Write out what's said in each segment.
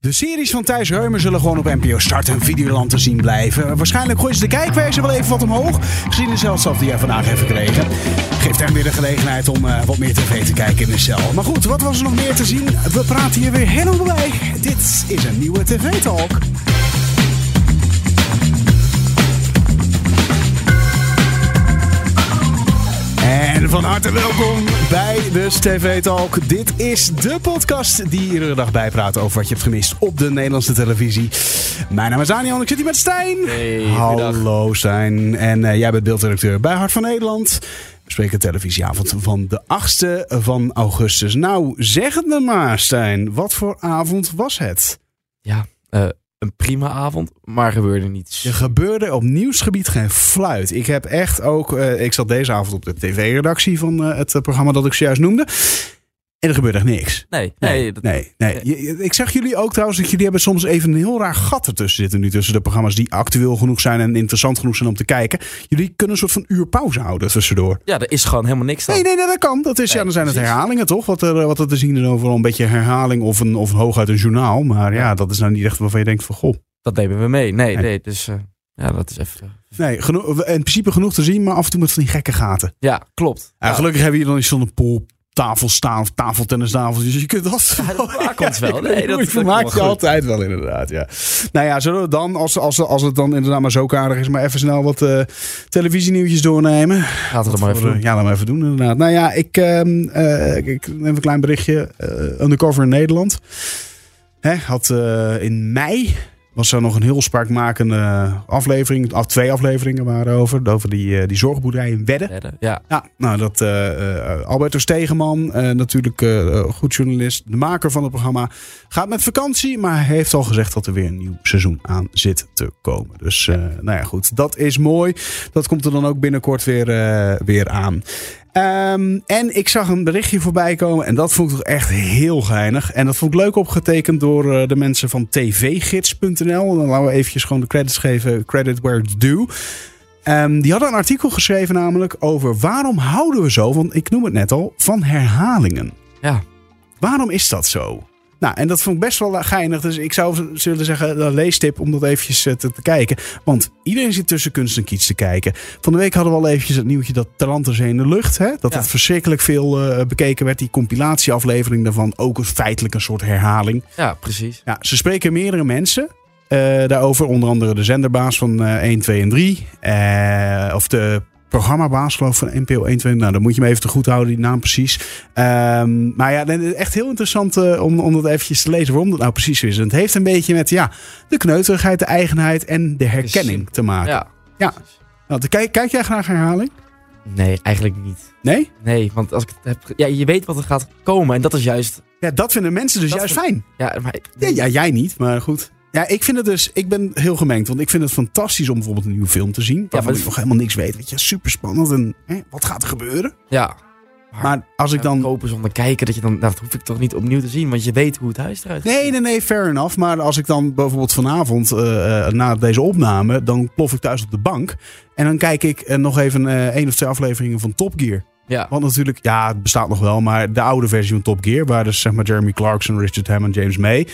De series van Thijs Reumer zullen gewoon op NPO Start en Videoland te zien blijven. Waarschijnlijk gooien ze de kijkwijze wel even wat omhoog. Gezien de zelfstaf die hij vandaag heeft gekregen. Geeft hem weer de gelegenheid om uh, wat meer tv te kijken in de cel. Maar goed, wat was er nog meer te zien? We praten hier weer helemaal bij. Dit is een nieuwe TV-talk. En van harte welkom bij de TV Talk. Dit is de podcast die iedere dag bijpraat over wat je hebt gemist op de Nederlandse televisie. Mijn naam is Daniel ik zit hier met Stijn. Hey, Hallo Stijn. En uh, jij bent beeldredacteur bij Hart van Nederland. We spreken televisieavond van de 8e van augustus. Nou, zeg het me maar Stijn. Wat voor avond was het? Ja, uh, een prima avond, maar gebeurde niets. Er gebeurde op nieuwsgebied geen fluit. Ik heb echt ook. Uh, ik zat deze avond op de tv-redactie van uh, het programma dat ik zojuist noemde. En er gebeurde echt niks. Nee, nee, nee. Dat, nee, nee. Ik zeg jullie ook trouwens dat jullie hebben soms even een heel raar gat ertussen zitten nu. Tussen de programma's die actueel genoeg zijn en interessant genoeg zijn om te kijken. Jullie kunnen een soort van uur pauze houden tussendoor. Ja, er is gewoon helemaal niks dan. Nee, nee, nee dat kan. Dat is, ja, dan zijn het herhalingen toch? Wat er, wat er te zien is overal een beetje herhaling of, een, of hooguit een journaal. Maar ja, dat is nou niet echt waarvan je denkt van goh. Dat nemen we mee. Nee, nee. nee dus uh, ja, dat is even... Nee, genoeg, in principe genoeg te zien, maar af en toe met van die gekke gaten. Ja, klopt. Ja, gelukkig hebben hier dan zo'n pool tafel staan of tafeltennistafel. Dus je kunt dat. Ja, dat maakt wel. Nee, dat, dat vermaakt je altijd wel inderdaad. Ja. Nou ja, zullen we dan, als, als, als het dan inderdaad maar zo karig is, maar even snel wat uh, televisienieuwtjes doornemen. Laten we dat maar even doen. Ja, laten we even doen inderdaad. Nou ja, ik, uh, uh, ik neem een klein berichtje. undercover in Nederland. Hè, had in mei was er nog een heel spraakmakende aflevering. Af, twee afleveringen waren over. Over die, die zorgboerderij in Wedden. Wedden ja. ja. Nou, dat uh, Alberto Stegeman, uh, natuurlijk goed journalist, de maker van het programma, gaat met vakantie. Maar hij heeft al gezegd dat er weer een nieuw seizoen aan zit te komen. Dus ja. nou ja, goed. Dat is mooi. Dat komt er dan ook binnenkort weer, weer aan. Um, en ik zag een berichtje voorbij komen en dat vond ik toch echt heel geinig. En dat vond ik leuk opgetekend door uh, de mensen van tvgids.nl. Dan laten we eventjes gewoon de credits geven, credit where it's due. Um, die hadden een artikel geschreven namelijk over waarom houden we zo, want ik noem het net al, van herhalingen. Ja. Waarom is dat zo? Nou, en dat vond ik best wel geinig. Dus ik zou zullen zeggen, een leestip om dat eventjes te, te, kijken. Want iedereen zit tussen kunst en kiets te kijken. Van de week hadden we al eventjes het nieuwtje dat Taranterzee in de lucht. Hè? Dat ja. het verschrikkelijk veel uh, bekeken werd. Die compilatieaflevering daarvan. Ook een feitelijk een soort herhaling. Ja, precies. Ja, ze spreken meerdere mensen. Uh, daarover onder andere de zenderbaas van uh, 1, 2 en 3. Uh, of de programmabaas geloof ik van NPO 1, 2. Nou, dan moet je me even te goed houden, die naam precies. Um, maar ja, echt heel interessant uh, om, om dat eventjes te lezen waarom dat nou precies is. En het heeft een beetje met ja, de kneuterigheid, de eigenheid en de herkenning te maken. Ja. ja. Nou, kijk, kijk jij graag herhaling? Nee, eigenlijk niet. Nee? Nee, want als ik het heb... Ja, je weet wat er gaat komen en dat is juist... Ja, dat vinden mensen dus dat juist vind, fijn. Ja, maar... Ja, ja, jij niet, maar goed. Ja, ik vind het dus, ik ben heel gemengd. Want ik vind het fantastisch om bijvoorbeeld een nieuwe film te zien. Waarvan ja, ik nog helemaal niks weet. Weet je, super spannend. En hè, wat gaat er gebeuren? Ja. Maar, maar als ik dan. kopen zonder kijken, dat je dan. Nou, dat hoef ik toch niet opnieuw te zien, want je weet hoe het huis eruit ziet. Nee, nee, nee, fair enough. Maar als ik dan bijvoorbeeld vanavond, uh, uh, na deze opname, dan plof ik thuis op de bank. En dan kijk ik uh, nog even één of twee afleveringen van Top Gear. Ja. Want natuurlijk, ja, het bestaat nog wel, maar de oude versie van Top Gear, waar dus zeg maar Jeremy Clarkson, Richard Hammond, James May.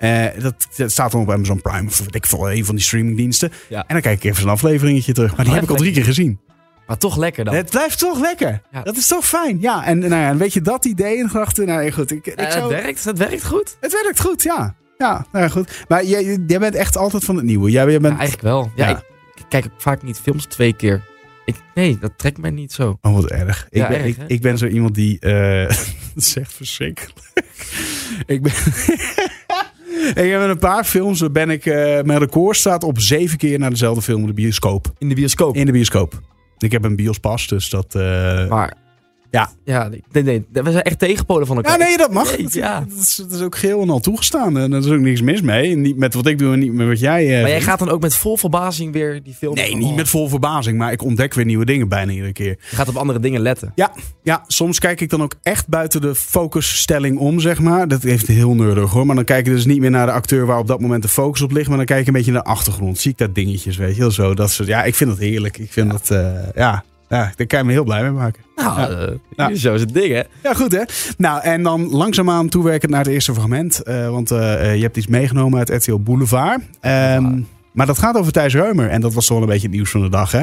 Uh, dat, dat, staat dan op Amazon Prime of ik veel, een van die streamingdiensten. Ja. En dan kijk ik even een afleveringetje terug. Maar die heb ik al drie keer gezien. Maar toch lekker dan. Het blijft toch lekker. Ja. Dat is toch fijn. Ja, en nou ja, weet je dat idee in gedachten? Nou goed, ik, ik uh, zou... het, werkt, het werkt goed. Het werkt goed, ja. Ja, nou ja, goed. Maar jij, jij bent echt altijd van het nieuwe. Jij, jij bent... Ja, eigenlijk wel. Ja. Ik, ik kijk ook vaak niet films twee keer. Ik, nee, dat trekt mij niet zo. Oh, wat erg. Ik, ben, erg, ik, ik ben zo iemand die... eh dat is echt verschrikkelijk. ik ben... ik heb in een paar films, daar ben ik... eh, mijn record staat op zeven keer naar dezelfde film in de bioscoop. In de bioscoop. In de bioscoop. Ik heb een biospas, dus dat... eh, Maar... Ja. Ja, nee, nee, nee, we zijn echt tegenpolen van elkaar. Ja, nee, dat mag. Nee, dat, ja. dat, is, dat is ook geheel en al toegestaan. En er is ook niks mis mee. Niet met wat ik doe en niet met wat jij... eh, Maar jij gaat dan ook met vol verbazing weer die film... Nee, Oh, niet met vol verbazing, maar ik ontdek weer nieuwe dingen bijna iedere keer. Je gaat op andere dingen letten. Ja, ja, soms kijk ik dan ook echt buiten de focusstelling om, zeg maar. Dat heeft heel nerdig hoor. Maar dan kijk je dus niet meer naar de acteur waar op dat moment de focus op ligt. Maar dan kijk je een beetje naar de achtergrond. Zie ik dat dingetjes, weet je wel zo. Dat soort, ja, ik vind dat heerlijk. Ik vind dat, eh, ja. Ja, daar kan je me heel blij mee maken. Nou, Ja. eh, zo is het ding, hè? Ja, goed hè. Nou, en dan langzaamaan toewerken naar het eerste fragment. Eh, want eh, je hebt iets meegenomen uit RTL Boulevard. Ehm, maar dat gaat over Thijs Reumer. En dat was toch wel een beetje het nieuws van de dag, hè?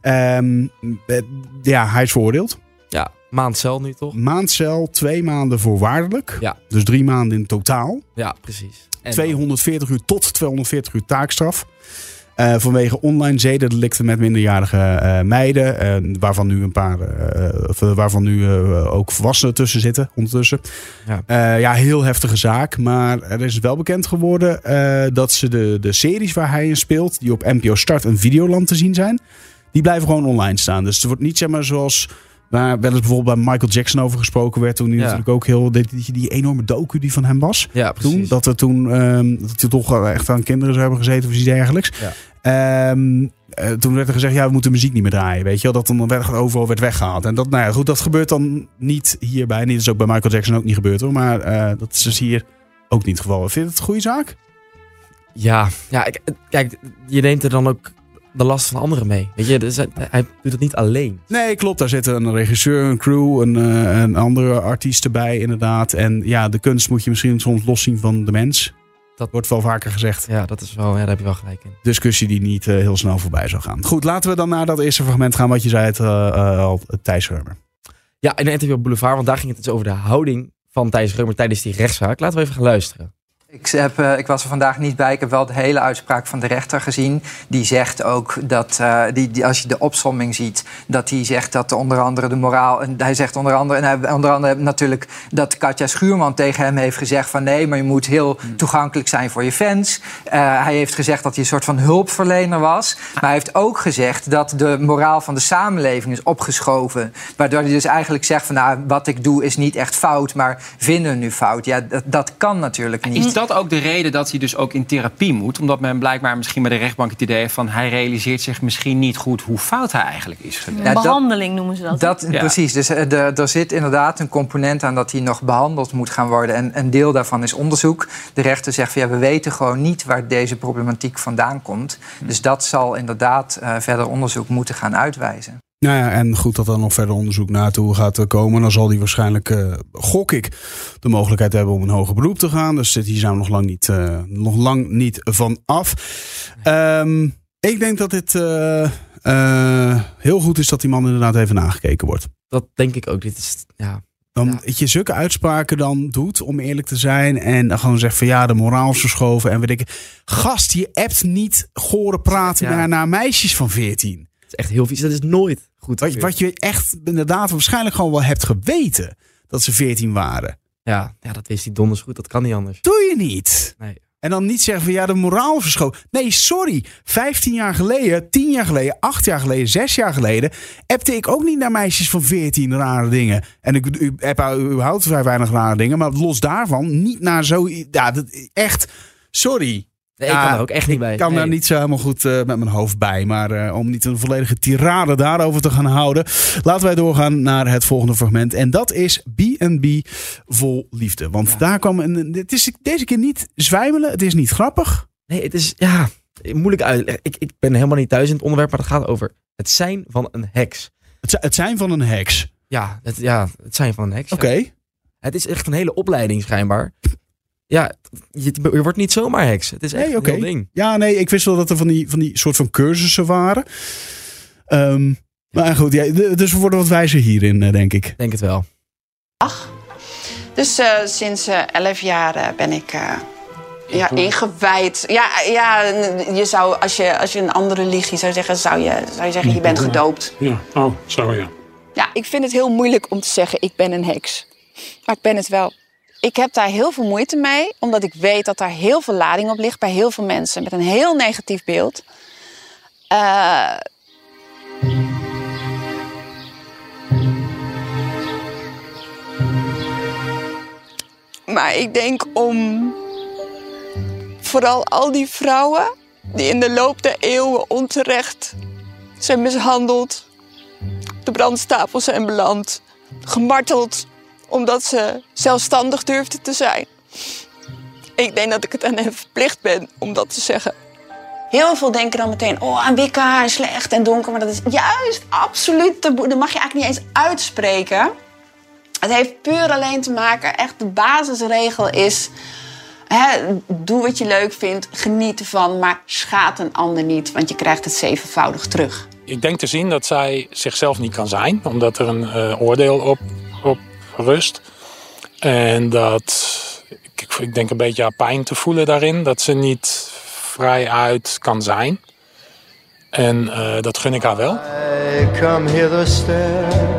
Ehm, eh, ja, hij is veroordeeld. Ja, maand cel nu toch? Maandcel, twee maanden voorwaardelijk. Ja. Dus drie maanden in totaal. Ja, precies. En 240 uur tot 240 uur taakstraf. Eh, vanwege online zedendelicten met minderjarige eh, meiden. eh, waarvan nu een paar. waarvan nu ook volwassenen tussen zitten ondertussen. Ja. Ja, heel heftige zaak. Maar er is wel bekend geworden dat ze de, de series waar hij in speelt. die op NPO Start en Videoland te zien zijn. die blijven gewoon online staan. Dus het wordt niet zeg maar zoals. Waar wel eens bijvoorbeeld bij Michael Jackson over gesproken werd. Toen hij Ja. natuurlijk ook heel. Die, die, die enorme docu die van hem was ja, precies. toen. Dat er toen ehm, dat hij toch echt aan kinderen zou hebben gezeten of iets dergelijks. Ja. Ehm, eh, toen werd er gezegd, ja, we moeten muziek niet meer draaien. Weet je wel, dat dan werd, overal werd weggehaald. En dat, nou ja, goed, dat gebeurt dan niet hierbij. Niet, dat is ook bij Michael Jackson ook niet gebeurd hoor. Maar eh, dat is dus hier ook niet het geval. Vind je het een goede zaak? Ja, ja ik- kijk, je neemt er dan ook de last van anderen mee. Weet je, dus hij, hij doet het niet alleen. Nee, klopt. Daar zitten een regisseur, een crew, een, eh, een andere artiest bij inderdaad. En ja, de kunst moet je misschien soms loszien van de mens. Dat wordt wel vaker gezegd. Ja, dat is wel, ja, daar heb je wel gelijk in. discussie die niet eh, heel snel voorbij zou gaan. Goed, laten we dan naar dat eerste fragment gaan wat je zei, het, eh, Thijs Reumer. Ja, in een interview op Boulevard, want daar ging het dus over de houding van Thijs Reumer tijdens die rechtszaak. Laten we even gaan luisteren. Ik, heb, eh, ik was er vandaag niet bij. Ik heb wel de hele uitspraak van de rechter gezien. Die zegt ook dat, eh, die, die, als je de opsomming ziet, dat hij zegt dat onder andere de moraal. En hij zegt onder andere, en hij, onder andere natuurlijk dat Katja Schuurman tegen hem heeft gezegd: van nee, maar je moet heel toegankelijk zijn voor je fans. Eh, hij heeft gezegd dat hij een soort van hulpverlener was. Maar hij heeft ook gezegd dat de moraal van de samenleving is opgeschoven. Waardoor hij dus eigenlijk zegt: van nou, wat ik doe is niet echt fout, maar vinden we nu fout. Ja, dat, dat kan natuurlijk niet. Is dat ook de reden dat hij dus ook in therapie moet? Omdat men blijkbaar misschien bij de rechtbank het idee heeft van... hij realiseert zich misschien niet goed hoe fout hij eigenlijk is geweest. Ja, Behandeling noemen ze dat. Dat, Ja. Precies, dus eh, de- er zit inderdaad een component aan dat hij nog behandeld moet gaan worden. En een deel daarvan is onderzoek. De rechter zegt van ja, we weten gewoon niet waar deze problematiek vandaan komt. Dus dat zal inderdaad eh, verder onderzoek moeten gaan uitwijzen. Nou ja, en goed dat er nog verder onderzoek naartoe gaat komen. Dan zal hij waarschijnlijk, eh, gok ik, de mogelijkheid hebben om een hoger beroep te gaan. Dus dit- hier zijn we nog lang niet, eh, nog lang niet van af. Ehm, ik denk dat dit eh, heel goed is dat die man inderdaad even nagekeken wordt. Dat denk ik ook. Dit is, ja, Dan Ja. dat je zulke uitspraken dan doet, om eerlijk te zijn. En dan gewoon zegt van ja, de moraal is verschoven. En weet ik. Gast, je appt niet gore praten Ja. naar, naar meisjes van 14. Is echt heel vies. Dat is nooit goed. Wat, wat je echt inderdaad waarschijnlijk gewoon wel hebt geweten. Dat ze 14 waren. Ja, ja, dat wist hij donders goed. Dat kan niet anders. Doe je niet. Nee. En dan niet zeggen van ja, de moraal verschoven. Nee, sorry. 15 jaar geleden, 10 jaar geleden, 8 jaar geleden, 6 jaar geleden. appte ik ook niet naar meisjes van 14 rare dingen. En ik u- heb überhaupt vrij weinig rare dingen. Maar los daarvan, niet naar zo. Ja, dat, echt. Sorry. Nee, ik kan er ook echt niet bij. Ik kan Nee. daar niet zo helemaal goed eh, met mijn hoofd bij. Maar eh, om niet een volledige tirade daarover te gaan houden. Laten wij doorgaan naar het volgende fragment. En dat is B&B vol liefde. Want daar kwam een. Het is deze keer niet zwijmelen. Het is niet grappig. Nee, het is ja, moeilijk uit. Ik, ik ben helemaal niet thuis in het onderwerp, maar het gaat over het zijn van een heks. Het, het zijn van een heks. Ja, het, ja, het zijn van een heks. ja. Oké. Het is echt een hele opleiding schijnbaar. Ja, je, je wordt niet zomaar heks. Het is echt Nee, een ding. Ja, nee, ik wist wel dat er van die, van die soort van cursussen waren. Ehm, maar goed, ja, dus we worden wat wijzer hierin, eh, denk ik. Ik denk het wel. Dus eh, sinds eh 11 jaar ben ik eh, ja, ingewijd. Ja, ja, je zou, als je, als je een andere religie zou zeggen, zou je, zou je zeggen, je bent gedoopt. Ja, oh, zo ja. Ja, ik vind het heel moeilijk om te zeggen, ik ben een heks. Maar ik ben het wel. Ik heb daar heel veel moeite mee, omdat ik weet dat daar heel veel lading op ligt bij heel veel mensen met een heel negatief beeld. Eh, maar ik denk om vooral al die vrouwen die in de loop der eeuwen onterecht zijn mishandeld, op de brandstapel zijn beland, gemarteld omdat ze zelfstandig durfden te zijn. Ik denk dat ik het aan hen verplicht ben om dat te zeggen. Heel veel denken dan meteen, oh, aan wikka en slecht en donker. Maar dat is juist absoluut taboe. Dat mag je eigenlijk niet eens uitspreken. Het heeft puur alleen te maken, echt de basisregel is... Hè, doe wat je leuk vindt, geniet ervan, maar schaat een ander niet. Want je krijgt het zevenvoudig terug. Ik denk te zien dat zij zichzelf niet kan zijn, omdat er een eh, oordeel op rust. En dat, ik, ik denk een beetje haar pijn te voelen daarin, dat ze niet vrij uit kan zijn. En eh, dat gun ik haar wel. I come hither stare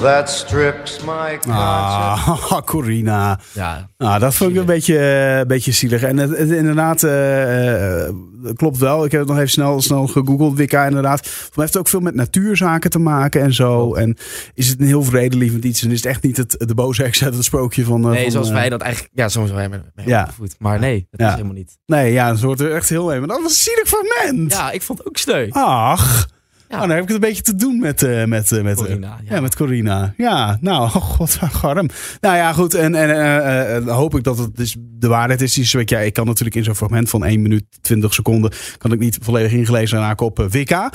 that strips my conscience. Ah, Corina. Ja, Nou, dat vond ik een beetje, eh, een beetje zielig. En het, het- inderdaad, eh, klopt wel. Ik heb het nog even snel, snel gegoogeld. Wicca inderdaad. Maar het heeft ook veel met natuurzaken te maken en zo. En is het een heel vredelievend iets. En is het echt niet het, de boze heks uit het sprookje van... eh, nee, van, zoals eh, wij dat eigenlijk... Ja, soms wij met Ja. opgevoed. Maar nee, dat Ja. is helemaal niet. Nee, ja, dat wordt er echt heel even. Dat was zielig fragment. Ja, ik vond het ook sneu. Ach. Ja. Oh, dan heb ik het een beetje te doen met, eh met, eh, met, eh, Corina, ja. ja. met Corina. Ja, nou, oh god, garm. Nou ja, goed. En, en hoop ik dat het dus de waarheid is. Die ja, ik kan natuurlijk in zo'n fragment van 1 minuut 20 seconden... kan ik niet volledig ingelezen raken op Wicca.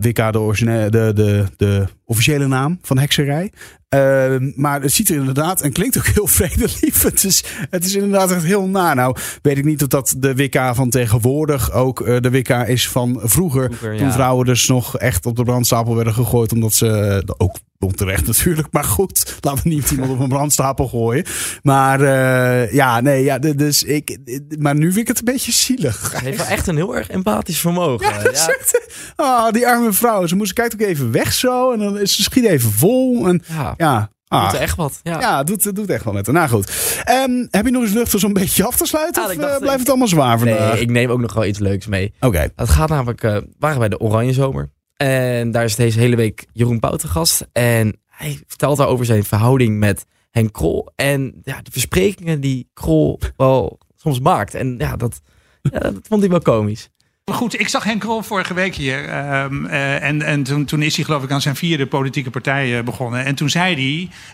Wicca, de, origine- de, de, de officiële naam van hekserij. Eh, maar het ziet er inderdaad en klinkt ook heel vredelievend. Het is, het is inderdaad echt heel na. Nou, weet ik niet of dat de Wicca van tegenwoordig ook eh, de Wicca is van vroeger. Vroeger, Toen ja. vrouwen dus nog echt op de brandstapel werden gegooid. Omdat ze, eh, ook onterecht natuurlijk. Maar goed, laten we niet iemand op een brandstapel gooien. Maar eh, ja, nee, ja, dus ik, maar nu vind ik het een beetje zielig. Hij heeft wel echt een heel erg empathisch vermogen. Ja, echt- Ah, die arme vrouw. Ze moest kijkt ook even weg zo. En dan is ze schiet even vol. En ja. ja, ah, doet echt wat. Ja. ja, doet, doet echt wel met haar. Nou goed. Ehm, heb je nog eens lucht om zo'n beetje af te sluiten? Of dacht, eh, blijft ik- het allemaal zwaar vandaag? Nee, ik neem ook nog wel iets leuks mee. Oké. Het gaat namelijk, eh, waren bij de Oranje Zomer. En daar is deze hele week Jeroen Pauw te gast. En hij vertelt daar over zijn verhouding met Henk Krol. En ja, de versprekingen die Krol wel soms maakt. En ja, dat, ja, dat vond hij wel komisch. Goed, ik zag Henk Krol vorige week hier. ehm, eh, en en toen, toen is hij geloof ik aan zijn vierde politieke partij eh, begonnen. En toen zei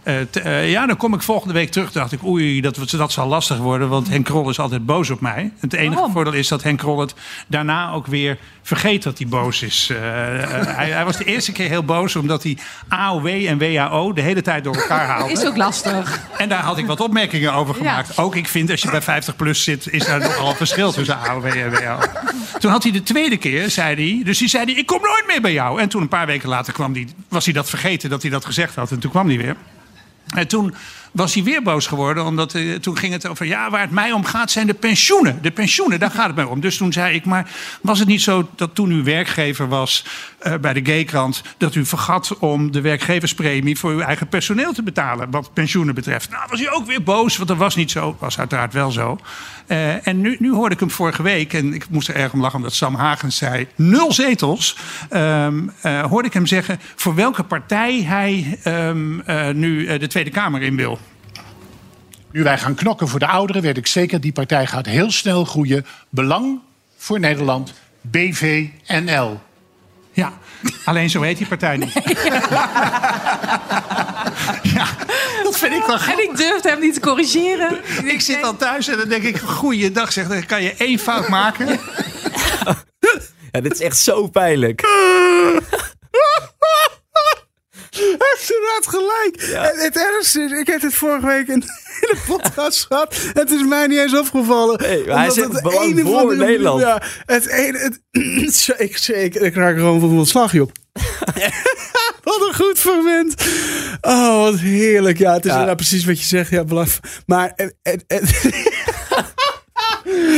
hij, eh, t- ja dan kom ik volgende week terug. Toen dacht ik, oei, dat, dat zal lastig worden. Want Henk Krol is altijd boos op mij. Het enige voordeel is dat Henk Krol het daarna ook weer vergeet dat hij boos is. Hij, hij was de eerste keer heel boos omdat hij AOW en WAO de hele tijd door elkaar haalde. Is ook lastig. En daar had ik wat opmerkingen over gemaakt. Ook ik vind, als je bij 50 plus zit, is daar nogal verschil tussen AOW en WO. Toen had hij de tweede keer, zei hij, dus hij zei hij, ik kom nooit meer bij jou. En toen een paar weken later kwam hij, was hij dat vergeten dat hij dat gezegd had. En toen kwam hij weer. En toen was hij weer boos geworden, omdat eh, toen ging het over... ja, waar het mij om gaat zijn de pensioenen. De pensioenen, daar gaat het mij om. Dus toen zei ik, maar was het niet zo dat toen u werkgever was eh, bij de Gaykrant... dat u vergat om de werkgeverspremie voor uw eigen personeel te betalen... wat pensioenen betreft? Nou, was hij ook weer boos, want dat was niet zo. was uiteraard wel zo. Eh, en nu, nu hoorde ik hem vorige week, en ik moest er erg om lachen... omdat Sam Hagens zei, nul zetels. Eh, hoorde ik hem zeggen voor welke partij hij ehm, eh, nu de Tweede Kamer in wil. Nu wij gaan knokken voor de ouderen, weet ik zeker, die partij gaat heel snel groeien. Belang voor Nederland, BVNL. Ja, alleen zo heet die partij niet. ja, dat vind ik dan En ik durfde hem niet te corrigeren. Ik zit dan thuis en dan denk ik, goeiedag zeg, dan kan je één fout maken. Ja, dit is echt zo pijnlijk. Hij heeft inderdaad gelijk. En het ergste is, ik heb het vorige week in, in de podcast gehad. Het is mij niet eens opgevallen. Nee, maar hij zegt het ene voor van de- Nederland. Ja, het ene... Het, ik, ik, ik raak gewoon van mijn slag, joh. wat een goed fragment. Oh, wat heerlijk. Ja, het is Ja. inderdaad precies wat je zegt. Ja, belang. Maar... En, en, en-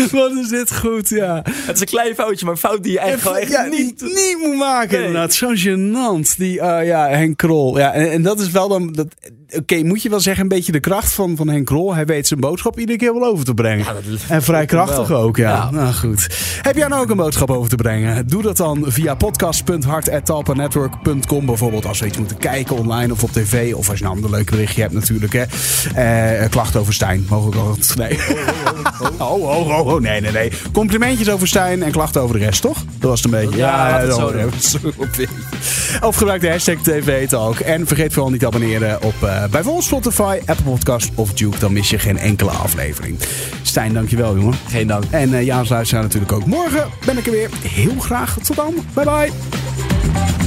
wat is dit goed, ja. Het is een klein foutje, maar een fout die je eigenlijk echt ja, niet... niet, moet maken, Nee. inderdaad. Zo gênant. Die, eh, ja, Henk Krol. Ja, en, en dat is wel dan... dat- Oké, moet je wel zeggen, een beetje de kracht van, van Henk Krol. Hij weet zijn boodschap iedere keer wel over te brengen. Ja, dat- en vrij wel. krachtig ook, ja. Ja. Nou goed. Heb jij nou ook een boodschap over te brengen? Doe dat dan via podcast.hart.talpanetwork.com bijvoorbeeld. Als we iets moeten kijken online of op tv. Of als je een ander leuk berichtje hebt natuurlijk. Hè. Eh, klachten over Stijn. Mogen we wel... Nee. Oh, oh, oh, oh. Nee, nee, nee. Complimentjes over Stijn en klachten over de rest, toch? Dat was het een beetje. Ja, het dat zo Of gebruik de hashtag TV Talk. En vergeet vooral niet te abonneren op eh, uh, bijvoorbeeld Spotify, Apple Podcast of Duke. Dan mis je geen enkele aflevering. Stijn, dankjewel jongen. Geen dank. En uh, Jaan Sluis natuurlijk ook. Morgen ben ik er weer. Heel graag. Tot dan. Bye bye.